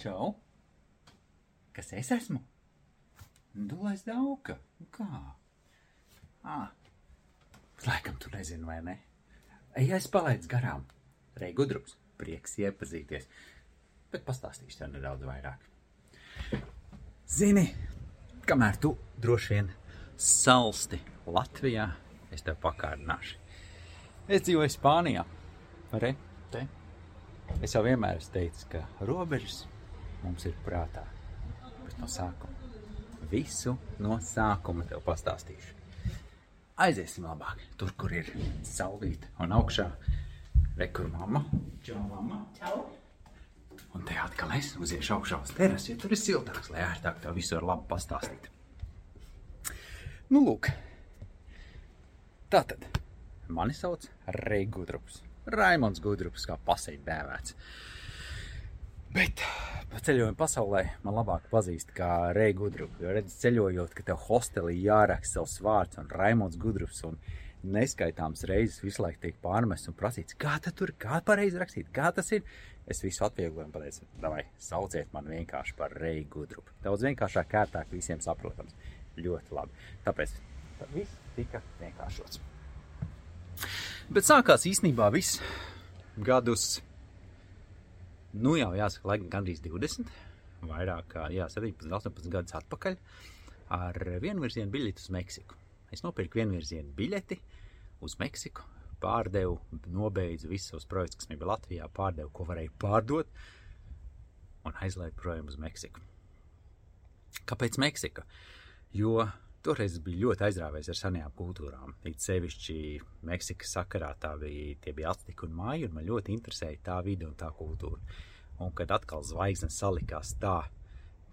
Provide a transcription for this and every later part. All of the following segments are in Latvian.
Čau! Kas es esmu? Dulais dauka. Kā? Ā, laikam tu nezini, vai ne? Ej, es palaidu garām. Rei gudrums, prieks iepazīties. Bet pastāstīšu tev nedaudz vairāk. Zini, kamēr tu droši vien salsti Latvijā, es tev pakārdināšu. Es dzīvoju Spānijā. Re, te. Es jau vienmēr esmu teicis, ka robežas mums ir prātā. Bet no sākuma. Visu no sākuma tev pastāstīšu. Aiziesim labāk, tur, kur ir saulīte un augšā. Rekur mamma. Čau, mamma. Čau! Un te atkal es uziešu augšā uz terases, jo tur ir siltāks, lai ērtāk tev visu var labi pastāstīt. Nu, lūk. Tātad, mani sauc Reigudrups. Gudrups. Raimons Gudrups, kā pasēļ dēvēts. Bet pa ceļojumu pasaulē man labāk pazīst kā Reigudrups. Gudrups. Jo redz, ceļojot, ka tev hostelī jāraksta savs vārds un Raimons Gudrups. Un neskaitāms reizes visu laiku tiek pārmests un prasīts, kā tas tur, kā pareizi rakstīt, kā tas ir. Es visu atviegloju un pateicu, vai sauciet man vienkārši par Reigu Gudrupu. Daudz vienkāršāk, kārtāk, visiem saprotams. Ļoti labi. Tāpēc viss tika vienkāršots. Bet sākās īstenībā viss gadus, nu jau jāsaka, laikam gandrīz 20, vairāk kā jā, 17, 18 gadus atpakaļ, ar vienvirzienu biļeti uz Meksiku. Es nopirku vienvirzienu biļeti uz Meksiku, pārdevu, nobeidzu visus savus projektus, kas man bija Latvijā, pārdevu, ko varēju pārdot, un aizlaidu projām uz Meksiku. Kāpēc Meksika? Jo Toreiz es biju ļoti aizrāvies ar senajām kultūrām. It sevišķi Meksikas sakarā tā bija, tie bija Azteki un Māji, un man ļoti interesēja tā vide un tā kultūra. Un kad atkal zvaigznes salikās tā,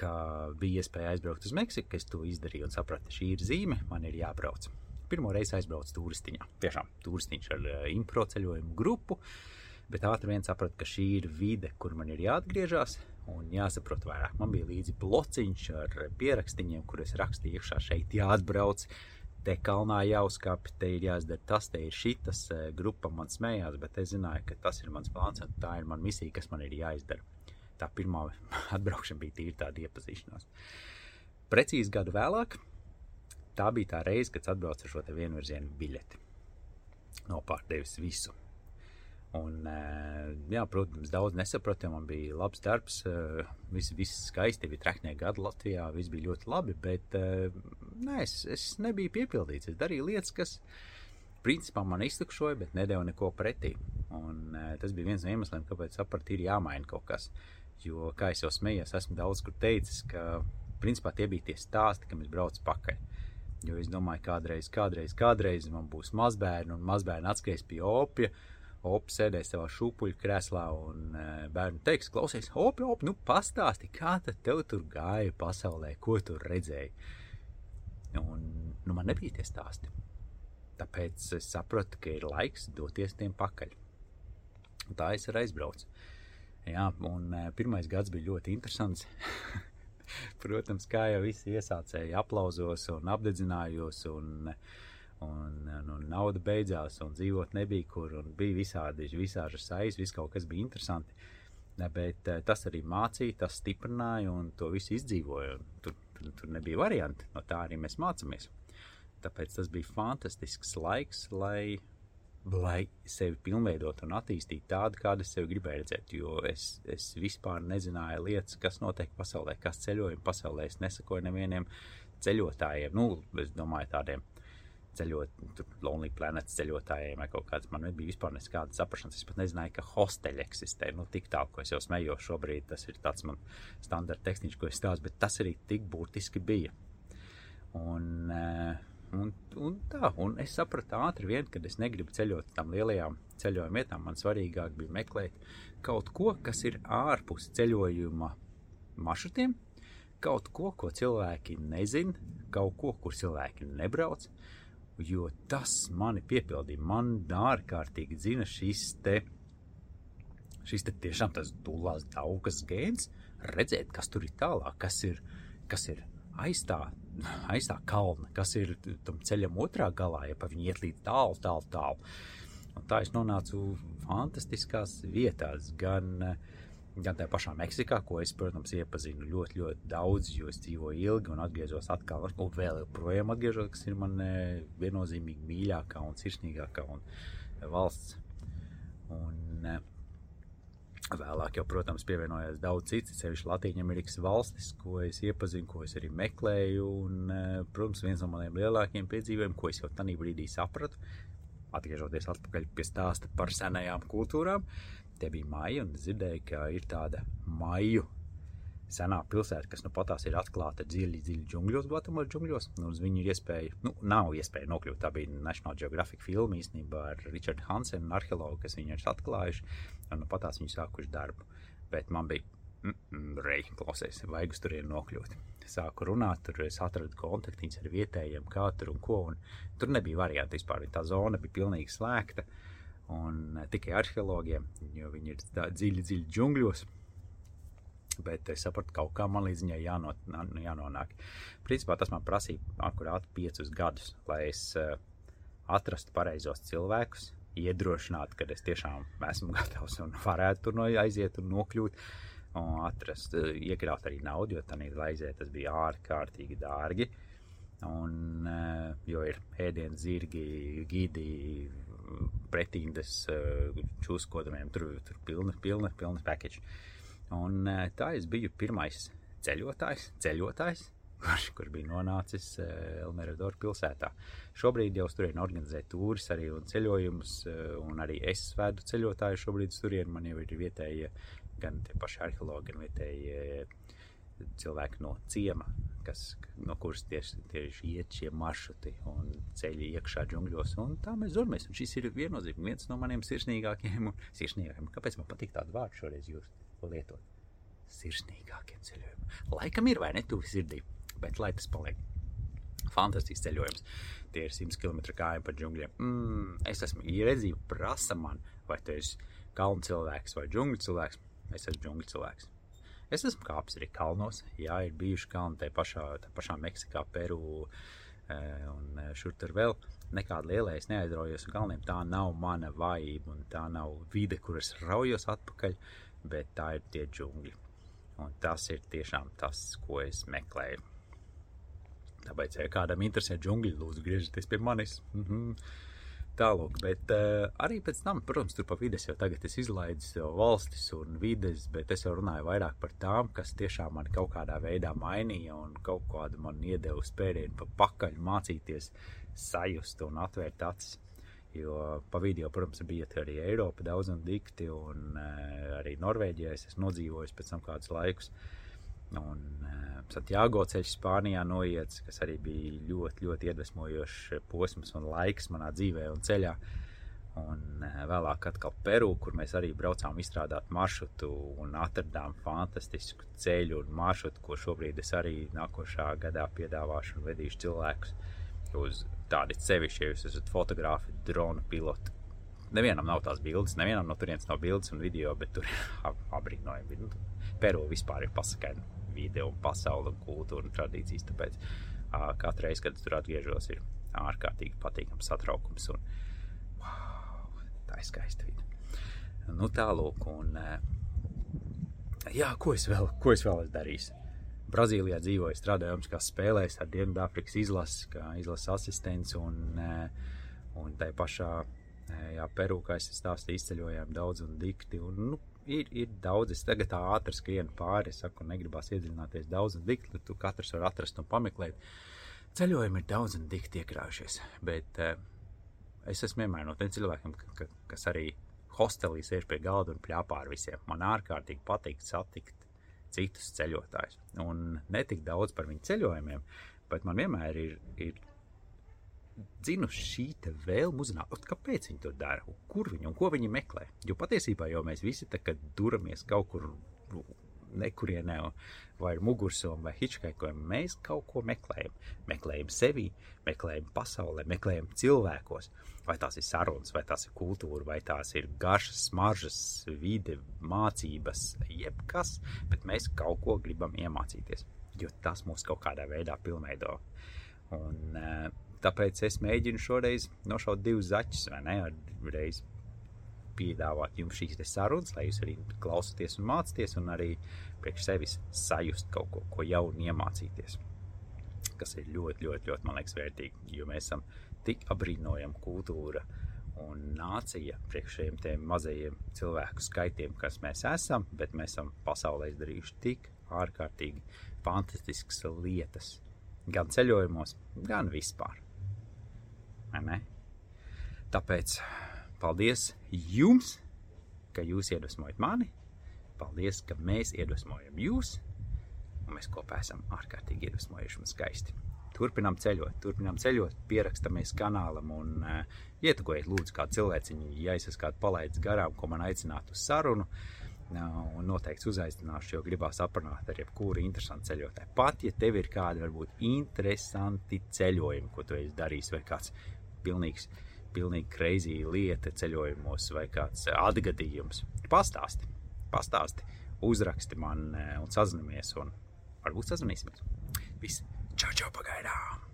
ka bija iespēja aizbraukt uz Meksiku, es to izdarīju un sapratu, šī ir zīme, man ir jābrauc. Pirmo reizi aizbraucu turistiņā. Tiešām turistiņš ar uh, impro ceļojumu grupu, bet ātri vien sapratu, ka šī ir vide, kur man ir jāatgriežas, un jāsaprot vairāk. Man bija līdzi blociņš ar pierakstiem, kur es rakstīju, iekšā šeit jāatbrauc. Te kalnā jāuzkāpj, te ir jāizdara tas, te ir šitas. Eh, grupa man smējās, bet es zināju, ka tas ir mans plāns un tā ir mana misija, kas man ir jāizdara. Tā pirmā atbraukšana bija tīri tāda iepazīšanās. Precīzi gadu vēlāk, tā bija tā reize, kad atbraucu ar šo vienvirzienu biļeti. Nopārdevis visu Un, eh, jā, protams, daudz nesapratu, man bija labs darbs, eh, viss, viss skaisti, bija traknie gadi Latvijā, viss bija ļoti labi, bet eh, nē, es, es nebiju piepildīts. Es darīju lietas, kas principā man iztukšoja, bet nedēļa neko pretī. Un, tas bija viens no iemesliem, kāpēc sapratu, ir jāmaina kaut kas. Jo, kā jau smējos, esmu daudz kur teicis, ka principā tie bija tie stāsti, kam es braucu pakaļ. Jo es domāju, kādreiz, kādreiz, kādreiz man būs mazbērni, un mazbērni atskries pie opija Opa sēdēs savā šūpuļu krēslā un e, bērnu teiks, klausies, opa, opa, nu pastāsti, kā tad tev tur gāja pasaulē, ko tur redzēji. Un, nu, man nebija tie stāsti. Tāpēc es sapratu, ka ir laiks doties tiem pakaļ. Un tā es arī aizbraucu. Jā, un e, pirmais gads bija ļoti interesants. Protams, kā jau visi iesācēji aplauzos un apdedzinājos un uh, un, un, un nauda beidzās, un dzīvot nebija kur, un bija visādi, visādi saistīti, viss kaut kas bija interesanti. Bet eh, tas arī mācīja, tas stiprināja, un to visu izdzīvoja. Tur, tur, tur nebija varianti, no tā arī mēs mācāmies. Tāpēc tas bija fantastisks laiks, lai, lai sevi pilnveidot un attīstītu tādu, kādu es sevi gribēju redzēt. Jo es, es vispār nezināju lietas, kas notiek pasaulē, kas ceļojumi pasaulē. Es nesakoju nevieniem ceļotājiem, nu, es domāju, tādiem ceļot, Lonely Planet ceļotājiem vai kaut kāds. Man nebija vispār nekāda saprašanas. Es pat nezināju, ka hosteļi eksistē. Nu, tik tālu, ko es jau smējos šobrīd, tas ir tāds man standarta tehniski, ko es stāstu, bet tas arī tik būtiski bija. Un, eh, un, un tā, un es sapratu ātri vien, kad es negribu ceļot tam lielajām ceļojuma vietām. Man svarīgāk bija meklēt kaut ko, kas ir ārpus ceļojuma maršrutiem, kaut ko, ko cilvēki nezina, kaut ko, kur cilvēki nebrauc, jo tas mani piepildīja. Man ārkārtīgi dzina šis te, šis te tiešām tas dulās daugas gēns, redzēt, kas tur ir tālāk, kas ir, kas ir aiz tā, aiz tā kalna, kas ir tam ceļam otrā galā, ja pa viņu iet līdz tālu, tālu, tālu. Un tā es nonācu fantastiskās vietās, gan, gan tajā pašā Meksikā, ko es, protams, iepazinu ļoti, ļoti daudz, jo es dzīvoju ilgi un atgriezos atkal, un vēl joprojām atgriežos, kas ir man viennozīmīgi mīļākā un sirsnīgākā un valsts. Un, Vēlāk, jau, protams, pievienojās daudz citu, sevišķi Latvijas valstis, ko es iepazinu, ko es arī meklēju. Un, protams, viens no maniem lielākajiem piedzīvojumiem, ko es jau tajā brīdī sapratu, atgriežoties atpakaļ pie stāsta par senajām kultūrām, tie bija maija, un es dzirdēju, ka ir tāda maiju senā pilsēta, kas nu patās ir atklāta dziļi, dziļi džungļos, Gvatemalas džungļos. Nu, uz viņu ir iespēja, nu, nav iespēja nokļūt. Tā bija National Geographic filma īstenībā ar Richardu Hansenu, arheologu, kas viņu ir atklājuši, un nu patās viņi sākuši darbu. Bet man bija, mm, mm, reiķi klausies, vajag uz turieni nokļūt. Sāku runāt, tur es atradu kontaktiņus ar vietējiem, kā tur un ko, un tur nebija variantu vispār. Tā zona bija pilnīgi slēgta un tikai arheologiem, jo viņi ir dziļi, dziļi džungļos. Bet es sapratu, ka kaut kā man līdz viņai jānot, jānonāk. Principā tas man prasīja akurāt piecus gadus, lai es uh, atrastu pareizos cilvēkus, iedrošinātu, ka es tiešām esmu gatavs un varētu tur no aiziet un nokļūt. Un atrast, uh, iekļaut arī naudu, jo tā aiziet, tas bija ārkārtīgi dārgi. Un, uh, jo ir ēdienas, zirgi, gidi, pretīndes čūskodamiem, tur ir pilna, pilna, pilna package. Un tā es biju pirmais ceļotājs, ceļotājs kurš, kurš bija nonācis Elmēra pilsētā. Šobrīd jau tur ir organizēta tūris arī un ceļojumus, un arī es vedu ceļotāju šobrīd tur. Man jau ir vietējie gan tie paši arheologi, gan vietējie cilvēki no ciema, kas, no kuras tieši, tieši iet šie maršruti un ceļi iekšā džungļos. Un tā mēs dodamies. Un šis ir viennozīmīgi viens no maniem sirsnīgākajiem. Un, sirsnīgākajiem. Kāpēc man patīk tādu vārdu šoreiz jūs lietot? Sirsnīgākiem ceļojumiem. Laikam ir vai ne tuvi sirdī, bet lai tas paliek. Fantastisks ceļojums. Tie ir 100 km gājumi pa džungļiem. Mm, es esmu ieredzījis, prasa man, vai tu esi kalnu cilvēks vai džungļu cilvēks. Es esmu džungļu cilvēks. Es esmu kāpis arī kalnos, jā, ir bijuši kalni tajā pašā, tā pašā Meksikā, Peru e, un e, šur tur vēl. Nekāda liela es neaizraujos uz kalniem. Tā nav mana vājība un tā nav vide, kur es raujos atpakaļ, bet tā ir tie džungļi. Un tas ir tiešām tas, ko es meklēju. Tāpēc, ja kādam interesē džungļi, lūdzu, griežieties pie manis. Mm -hmm. Tālāk, bet uh, arī pēc tam, protams, tur pa vides jau tagad es izlaidu valstis un vides, bet es jau runāju vairāk par tām, kas tiešām man kaut kādā veidā mainīja un kaut kādu man iedeva spērienu pa pakaļ mācīties sajust un atvērt acis. Jo pa vidu protams, bija arī Eiropa daudz un dikti, un uh, arī Norvēģijā es esmu nodzīvojis pēc tam kādus laikus. Un, uh, Santiago ceļš Spānijā noiets, kas arī bija ļoti, ļoti iedvesmojošs posms un laiks manā dzīvē un ceļā. Un eh, vēlāk atkal Peru, kur mēs arī braucām izstrādāt maršrutu un atradām fantastisku ceļu un maršrutu, ko šobrīd es arī nākošā gadā piedāvāšu un vedīšu cilvēkus uz tādi sevišķi, ja jūs esat fotografi, drona piloti. Nevienam nav tās bildes, nevienam no turienes nav bildes un video, bet tur apbrīnojami. Peru vispār ir pasakaini vide un pasaule un kultūra un tradīcijas. Tāpēc uh, katru reizi, kad tur atgriežos, ir ārkārtīgi patīkams satraukums un wow, tā ir skaista vide. Nu, tālūk, un jā, ko es vēl, ko es vēl esmu darījis? Brazīlijā dzīvoju, strādāju kā spēlējis ar Dienvidāfrikas izlases, kā izlases asistents un, un tai pašā jā, Peru, kā es stāstīju, izceļojām daudz un dikti. Un, nu, ir, ir daudz. Es tagad ātri skrienu pāri, es saku, negribās iedziļināties daudz un dikti, tu katrs var atrast un pameklēt. Ceļojumi ir daudz un dikti iekrājušies, bet uh, es esmu vienmēr no tiem cilvēkiem, ka, kas arī hostelī sēž pie galda un pļāpā ar visiem. Man ārkārtīgi patīk satikt citus ceļotājus. Un ne tik daudz par viņu ceļojumiem, bet man vienmēr ir, ir dzinu šī vēlme uzzināt, kāpēc viņi to dara, kur viņi un ko viņi meklē. Jo patiesībā jau mēs visi tā kā duramies kaut kur nu, nekurienē, vai ar mugursomu, vai hitchhikojam. Mēs kaut ko meklējam. Meklējam sevi, meklējam pasaulē, meklējam cilvēkos. Vai tās ir sarunas, vai tās ir kultūra, vai tās ir garšas, smaržas, vide, mācības, jebkas, bet mēs kaut ko gribam iemācīties, jo tas mūs kaut kādā veidā pilnveido. Un, uh, Tāpēc es mēģinu šoreiz nošaut divus zaķus, vai ne? Reiz. piedāvāt jums šīs sarunas, lai jūs arī klausāties un mācāties, un arī priekš sevis sajust kaut ko, ko jaunu iemācīties. Kas ir ļoti, ļoti, ļoti, man liekas, vērtīgi, jo mēs esam tik apbrīnojama kultūra un nācija priekš šiem mazajiem cilvēku skaitiem, kas mēs esam, bet mēs esam pasaulē izdarījuši tik ārkārtīgi fantastiskas lietas. Gan ceļojumos, gan vispār. Tāpēc paldies jums, ka jūs iedvesmojat mani. Paldies, ka mēs iedvesmojam jūs. Un mēs kopā esam ārkārtīgi iedvesmojuši un skaisti. Turpinām ceļot, turpinām ceļot, pierakstamies kanālam un uh, ietekojiet, lūdzu, kādu cilvēciņu, ja es esmu kādu palaidis garām, ko man aicinātu uz sarunu. Uh, un noteikti uzaicināšu, jo gribās aprunāt ar jebkuru interesantu ceļotāju. Pat ja tev ir kādi varbūt interesanti ceļojumi, ko tu esi darījis, vai kāds pilnīgs, pilnīgi crazy lieta ceļojumos, vai kāds atgadījums, pastāsti, pastāsti, uzraksti man un sazinamies, un varbūt sazināsimies. Viss! Čau, čau, pagaidām!